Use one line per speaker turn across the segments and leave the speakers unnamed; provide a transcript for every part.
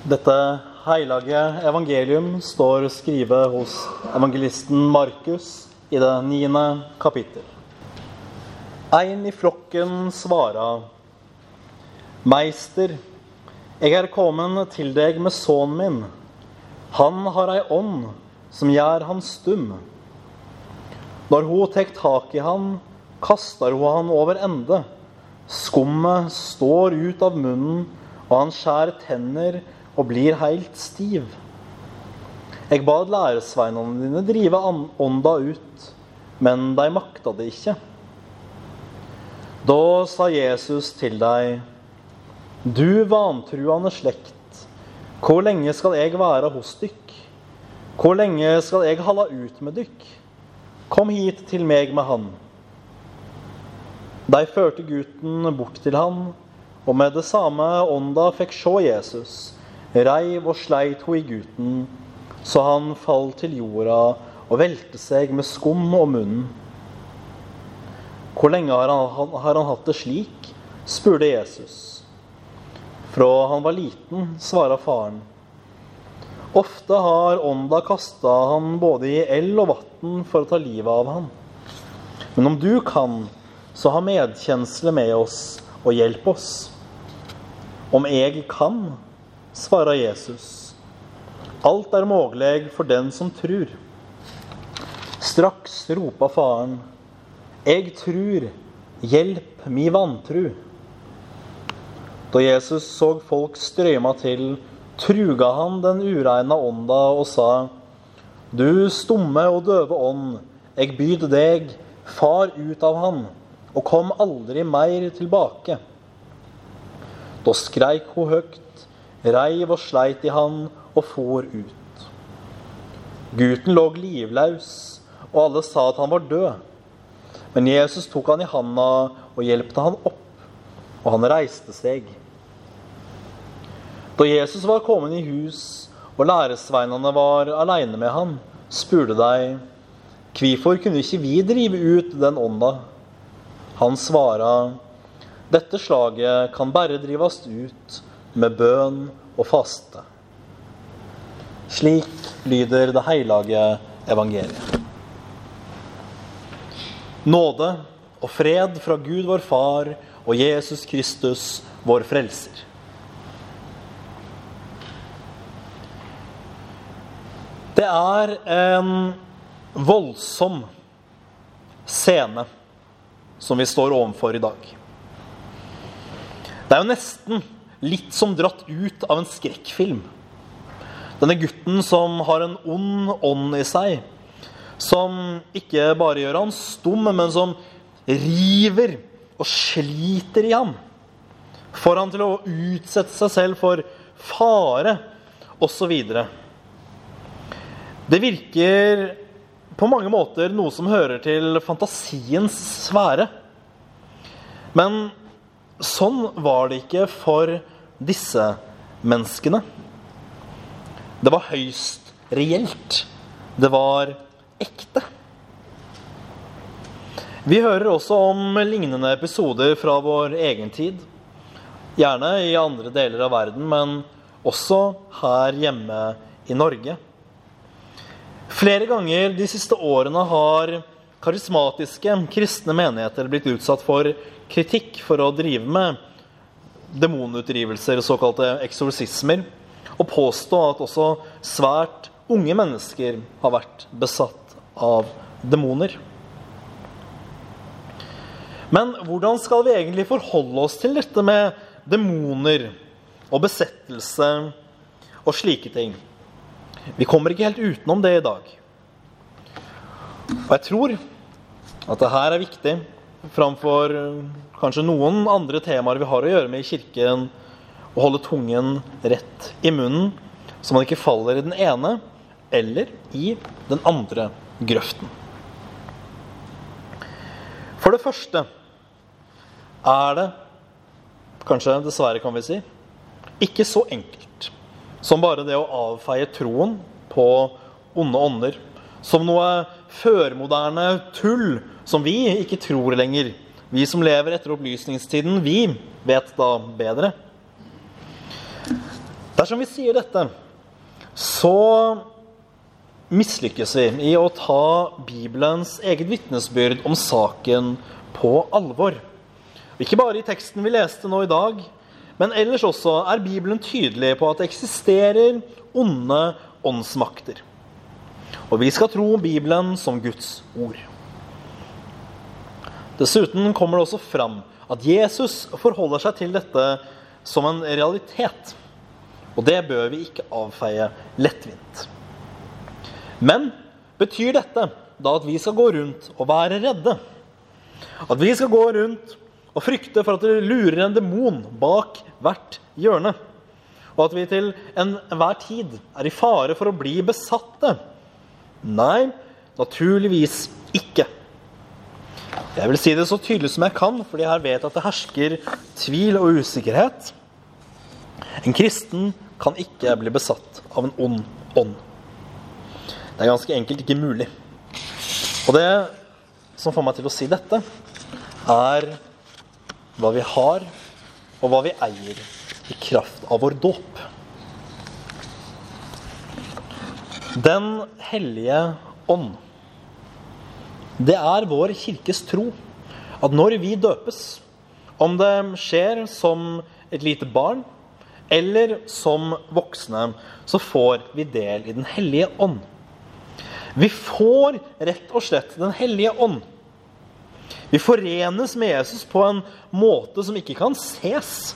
Dette heilage evangelium står skrevet hos evangelisten Markus i det niende kapittel. Ein i flokken svara, Meister, jeg er kommet til deg med sønnen min. Han har ei ånd som gjør han stum. Når hun tek tak i han, kaster hun han over ende. Skummet står ut av munnen, og han skjærer tenner og blir helt stiv. Eg bad læresveinene dine drive ånda ut, men de makta det ikke. Da sa Jesus til deg, du vantruende slekt, hvor lenge skal jeg være hos dykk? Hvor lenge skal jeg holde ut med dykk? Kom hit til meg med han. De førte gutten bort til han, og med det samme ånda fikk se Jesus, reiv og sleit ho i gutten, så han falt til jorda og velte seg med skum om munnen. Hvor lenge har han, har han hatt det slik? spurte Jesus. Fra han var liten, svara faren. Ofte har ånda kasta han både i eld og vann for å ta livet av han. Men om du kan, så ha medkjensle med oss og hjelp oss. Om jeg kan, svarer Jesus. Alt er mulig for den som tror. Straks ropa faren. Eg trur, hjelp mi vantru. Da Jesus så folk strøyma til, truga han den ureina ånda og sa:" Du stumme og døve ånd, eg byd deg, far ut av han, og kom aldri mer tilbake. Da skreik hun høgt, reiv og sleit i han og for ut. Gutten lå livløs, og alle sa at han var død. Men Jesus tok han i handa og hjelpte han opp, og han reiste seg. Da Jesus var kommet i hus, og læresveinene var aleine med han, spurte de, hvorfor kunne ikke vi drive ut den ånda? Han svara, dette slaget kan bare drives ut med bønn og faste. Slik lyder det hellige evangeliet. Nåde og fred fra Gud vår Far og Jesus Kristus, vår Frelser. Det er en voldsom scene som vi står overfor i dag. Det er jo nesten litt som dratt ut av en skrekkfilm. Denne gutten som har en ond ånd i seg, som ikke bare gjør han stum, men som river og sliter i ham. Får han til å utsette seg selv for fare, osv. Det virker på mange måter noe som hører til fantasiens sfære. Men sånn var det ikke for disse menneskene. Det var høyst reelt. Det var ekte. Vi hører også om lignende episoder fra vår egen tid. Gjerne i andre deler av verden, men også her hjemme i Norge. Flere ganger de siste årene har karismatiske kristne menigheter blitt utsatt for kritikk for å drive med demonutdrivelser, såkalte eksorsismer, og påstå at også svært unge mennesker har vært besatt av demoner. Men hvordan skal vi egentlig forholde oss til dette med demoner og besettelse og slike ting? Vi kommer ikke helt utenom det i dag. Og jeg tror at det her er viktig framfor kanskje noen andre temaer vi har å gjøre med i kirken, å holde tungen rett i munnen, så man ikke faller i den ene eller i den andre grøften. For det første er det, kanskje dessverre kan vi si, ikke så enkelt som bare det å avfeie troen på onde ånder som noe førmoderne tull som vi ikke tror lenger. Vi som lever etter opplysningstiden, vi vet da bedre. Er Dersom vi sier dette, så mislykkes vi i å ta Bibelens eget vitnesbyrd om saken på alvor. Ikke bare i teksten vi leste nå i dag, men ellers også er Bibelen tydelig på at det eksisterer onde åndsmakter. Og vi skal tro Bibelen som Guds ord. Dessuten kommer det også fram at Jesus forholder seg til dette som en realitet. Og det bør vi ikke avfeie lettvint. Men betyr dette da at vi skal gå rundt og være redde? At vi skal gå rundt og frykte for at det lurer en demon bak hvert hjørne? Og at vi til enhver tid er i fare for å bli besatte? Nei, naturligvis ikke. Jeg vil si det så tydelig som jeg kan, fordi jeg vet at det hersker tvil og usikkerhet. En kristen kan ikke bli besatt av en ond ånd. Det er ganske enkelt ikke mulig. Og det som får meg til å si dette, er hva vi har, og hva vi eier i kraft av vår dåp. Den hellige ånd. Det er vår kirkes tro at når vi døpes, om det skjer som et lite barn eller som voksne, så får vi del i Den hellige ånd. Vi får rett og slett Den hellige ånd. Vi forenes med Jesus på en måte som ikke kan ses.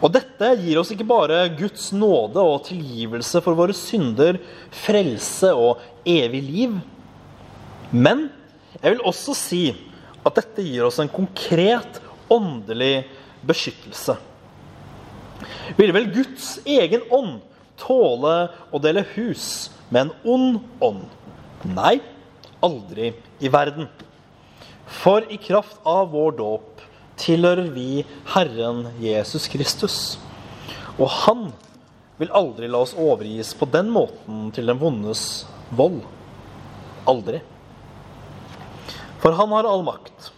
Og dette gir oss ikke bare Guds nåde og tilgivelse for våre synder, frelse og evig liv. Men jeg vil også si at dette gir oss en konkret åndelig beskyttelse. Ville vel Guds egen ånd tåle å dele hus med en ond ånd? Nei, aldri i verden. For i kraft av vår dåp tilhører vi Herren Jesus Kristus. Og han vil aldri la oss overgis på den måten til den vondes vold. Aldri. For han har all makt.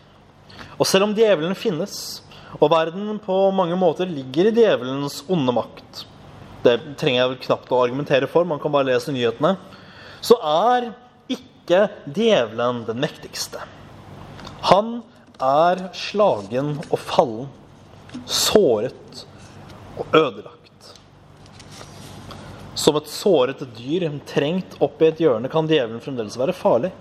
Og selv om djevelen finnes, og verden på mange måter ligger i djevelens onde makt Det trenger jeg vel knapt å argumentere for, man kan bare lese nyhetene. Så er ikke djevelen den mektigste. Han er slagen og fallen, såret og ødelagt. Som et såret dyr trengt opp i et hjørne kan djevelen fremdeles være farlig.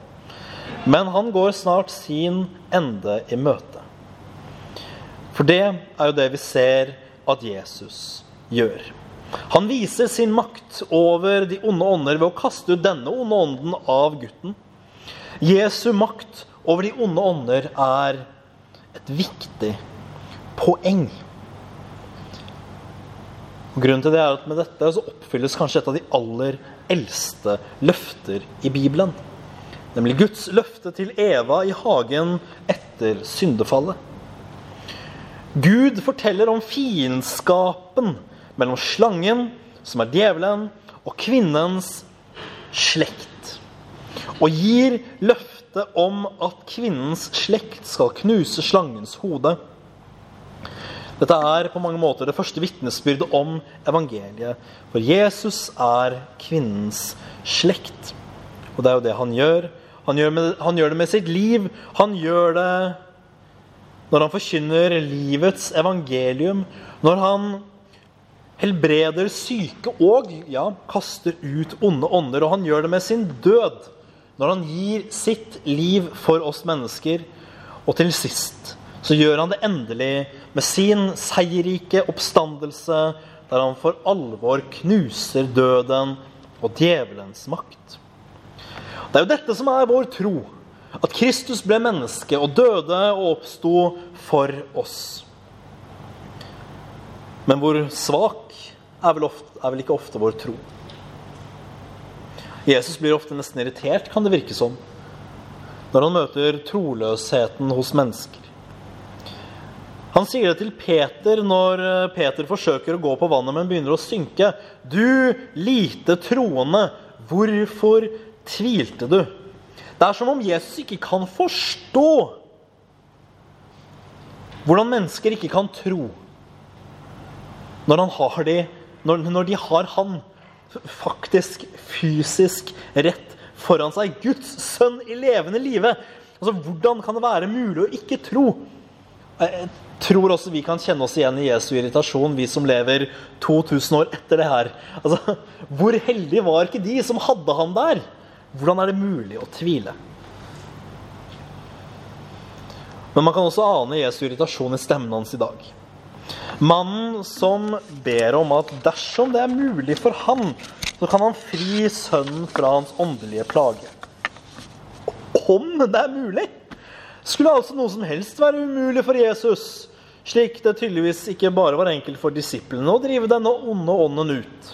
Men han går snart sin ende i møte. For det er jo det vi ser at Jesus gjør. Han viser sin makt over de onde ånder ved å kaste ut denne onde ånden av gutten. Jesu makt over de onde ånder er et viktig poeng. Grunnen til det er at Med dette så oppfylles kanskje et av de aller eldste løfter i Bibelen. Nemlig Guds løfte til Eva i hagen etter syndefallet. Gud forteller om fiendskapen mellom slangen, som er djevelen, og kvinnens slekt. Og gir løfte om at kvinnens slekt skal knuse slangens hode. Dette er på mange måter det første vitnesbyrdet om evangeliet. For Jesus er kvinnens slekt. Og det er jo det han gjør. Han gjør, med, han gjør det med sitt liv. Han gjør det når han forkynner livets evangelium, når han helbreder syke og ja, kaster ut onde ånder. Og han gjør det med sin død, når han gir sitt liv for oss mennesker. Og til sist så gjør han det endelig med sin seierrike oppstandelse, der han for alvor knuser døden og djevelens makt. Det er jo dette som er vår tro. At Kristus ble menneske og døde og oppsto for oss. Men hvor svak er vel, ofte, er vel ikke ofte vår tro. Jesus blir ofte nesten irritert, kan det virke som, når han møter troløsheten hos mennesker. Han sier det til Peter når eh, Peter forsøker å gå på vannet, men begynner å synke. Du lite troende, hvorfor tvilte du? Det er som om Jesus ikke kan forstå hvordan mennesker ikke kan tro når de når, når de har han faktisk, fysisk, rett foran seg. Guds sønn i levende live. Altså, hvordan kan det være mulig å ikke tro? Jeg tror også vi kan kjenne oss igjen i Jesu irritasjon, vi som lever 2000 år etter det her. Altså, hvor heldige var ikke de som hadde han der? Hvordan er det mulig å tvile? Men man kan også ane Jesu irritasjon i stemmen hans i dag. Mannen som ber om at dersom det er mulig for han, så kan han fri sønnen fra hans åndelige plage. Om det er mulig! Skulle altså noe som helst være umulig for Jesus, slik det tydeligvis ikke bare var enkelt for disiplene å drive denne onde ånden ut.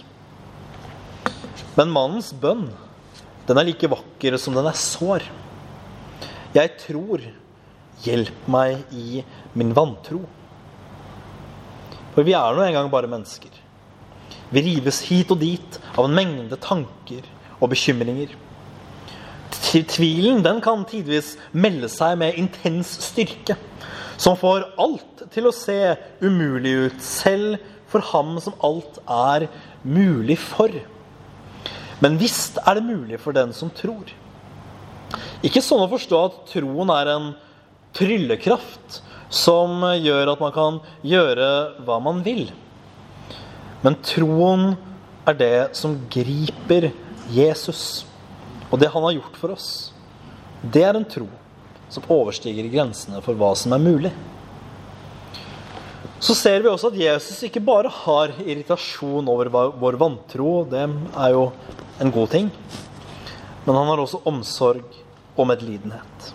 Men mannens bønn, den er like vakker som den er sår. Jeg tror Hjelp meg i min vantro. For vi er nå engang bare mennesker. Vi rives hit og dit av en mengde tanker og bekymringer. Tvilen den kan tidvis melde seg med intens styrke, som får alt til å se umulig ut, selv for ham som alt er mulig for. Men visst er det mulig for den som tror. Ikke sånn å forstå at troen er en tryllekraft som gjør at man kan gjøre hva man vil. Men troen er det som griper Jesus, og det han har gjort for oss. Det er en tro som overstiger grensene for hva som er mulig. Så ser vi også at Jesus ikke bare har irritasjon over vår vantro, det er jo en god ting, men han har også omsorg og medlidenhet.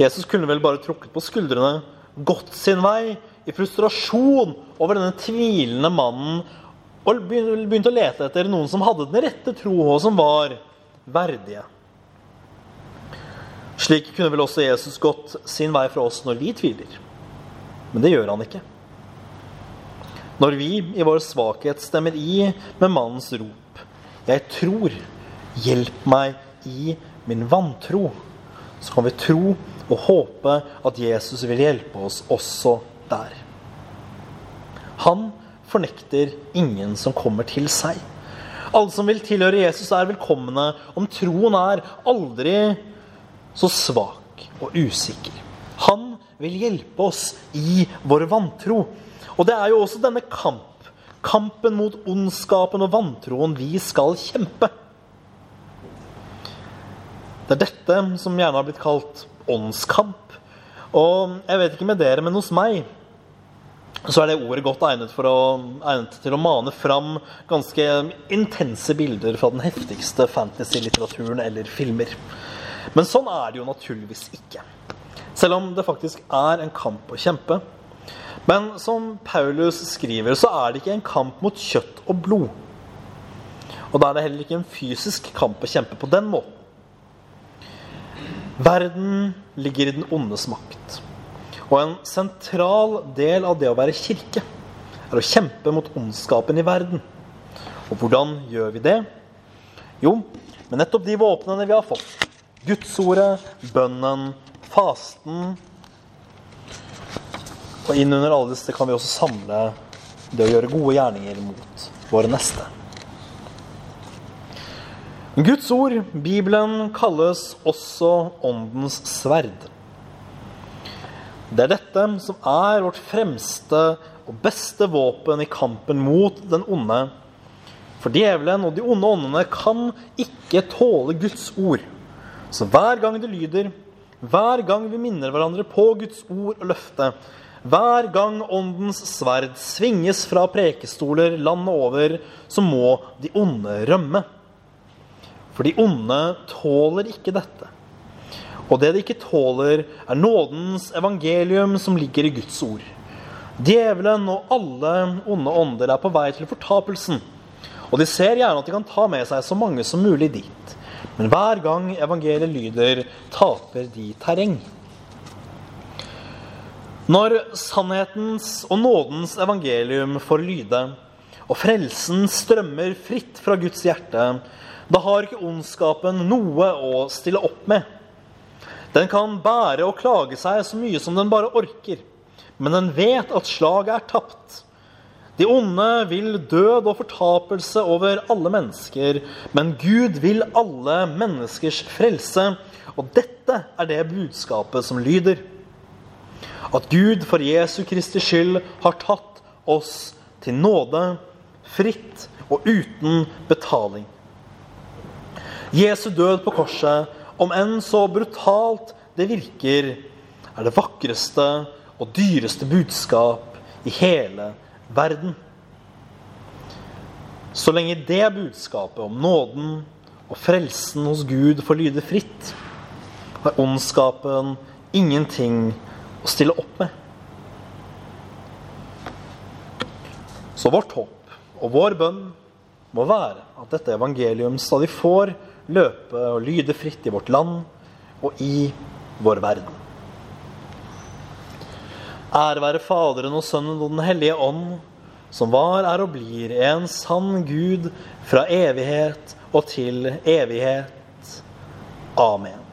Jesus kunne vel bare trukket på skuldrene, gått sin vei i frustrasjon over denne tvilende mannen og begynt å lete etter noen som hadde den rette tro, og som var verdige. Slik kunne vel også Jesus gått sin vei fra oss når vi tviler. Men det gjør han ikke. Når vi i vår svakhet stemmer i med mannens rop 'Jeg tror, hjelp meg i min vantro', så kan vi tro og håpe at Jesus vil hjelpe oss også der. Han fornekter ingen som kommer til seg. Alle som vil tilhøre Jesus, er velkomne om troen er aldri så svak og usikker. Han vil hjelpe oss i vår vantro. Og det er jo også denne kamp, kampen mot ondskapen og vantroen, vi skal kjempe. Det er dette som gjerne har blitt kalt åndskamp. Og jeg vet ikke med dere, men hos meg så er det ordet godt egnet, å, egnet til å mane fram ganske intense bilder fra den heftigste fantasy-litteraturen eller filmer. Men sånn er det jo naturligvis ikke. Selv om det faktisk er en kamp å kjempe. Men som Paulus skriver, så er det ikke en kamp mot kjøtt og blod. Og da er det heller ikke en fysisk kamp å kjempe på den måten. Verden ligger i den ondes makt. Og en sentral del av det å være kirke er å kjempe mot ondskapen i verden. Og hvordan gjør vi det? Jo, med nettopp de våpnene vi har fått. Gudsordet, bønnen, fasten. Og innunder alle disse kan vi også samle det å gjøre gode gjerninger mot våre neste. Guds ord, Bibelen, kalles også åndens sverd. Det er dette som er vårt fremste og beste våpen i kampen mot den onde. For djevelen og de onde åndene kan ikke tåle Guds ord. Så hver gang det lyder, hver gang vi minner hverandre på Guds ord og løfte, hver gang åndens sverd svinges fra prekestoler landet over, så må de onde rømme. For de onde tåler ikke dette. Og det de ikke tåler, er nådens evangelium som ligger i Guds ord. Djevelen og alle onde ånder er på vei til fortapelsen. Og de ser gjerne at de kan ta med seg så mange som mulig dit. Men hver gang evangeliet lyder, taper de terreng. Når sannhetens og nådens evangelium får lyde, og frelsen strømmer fritt fra Guds hjerte, da har ikke ondskapen noe å stille opp med. Den kan bære og klage seg så mye som den bare orker, men den vet at slaget er tapt. De onde vil død og fortapelse over alle mennesker, men Gud vil alle menneskers frelse. Og dette er det budskapet som lyder. At Gud for Jesu Kristi skyld har tatt oss til nåde, fritt og uten betaling. Jesu død på korset, om enn så brutalt det virker, er det vakreste og dyreste budskap i hele verden. Så lenge det budskapet om nåden og frelsen hos Gud får lyde fritt, har ondskapen ingenting å stille opp med. Så vårt håp og vår bønn må være at dette evangelium stadig får løpe og lyde fritt i vårt land og i vår verden. Ære være Faderen og Sønnen og Den hellige ånd, som var, er og blir en sann Gud fra evighet og til evighet. Amen.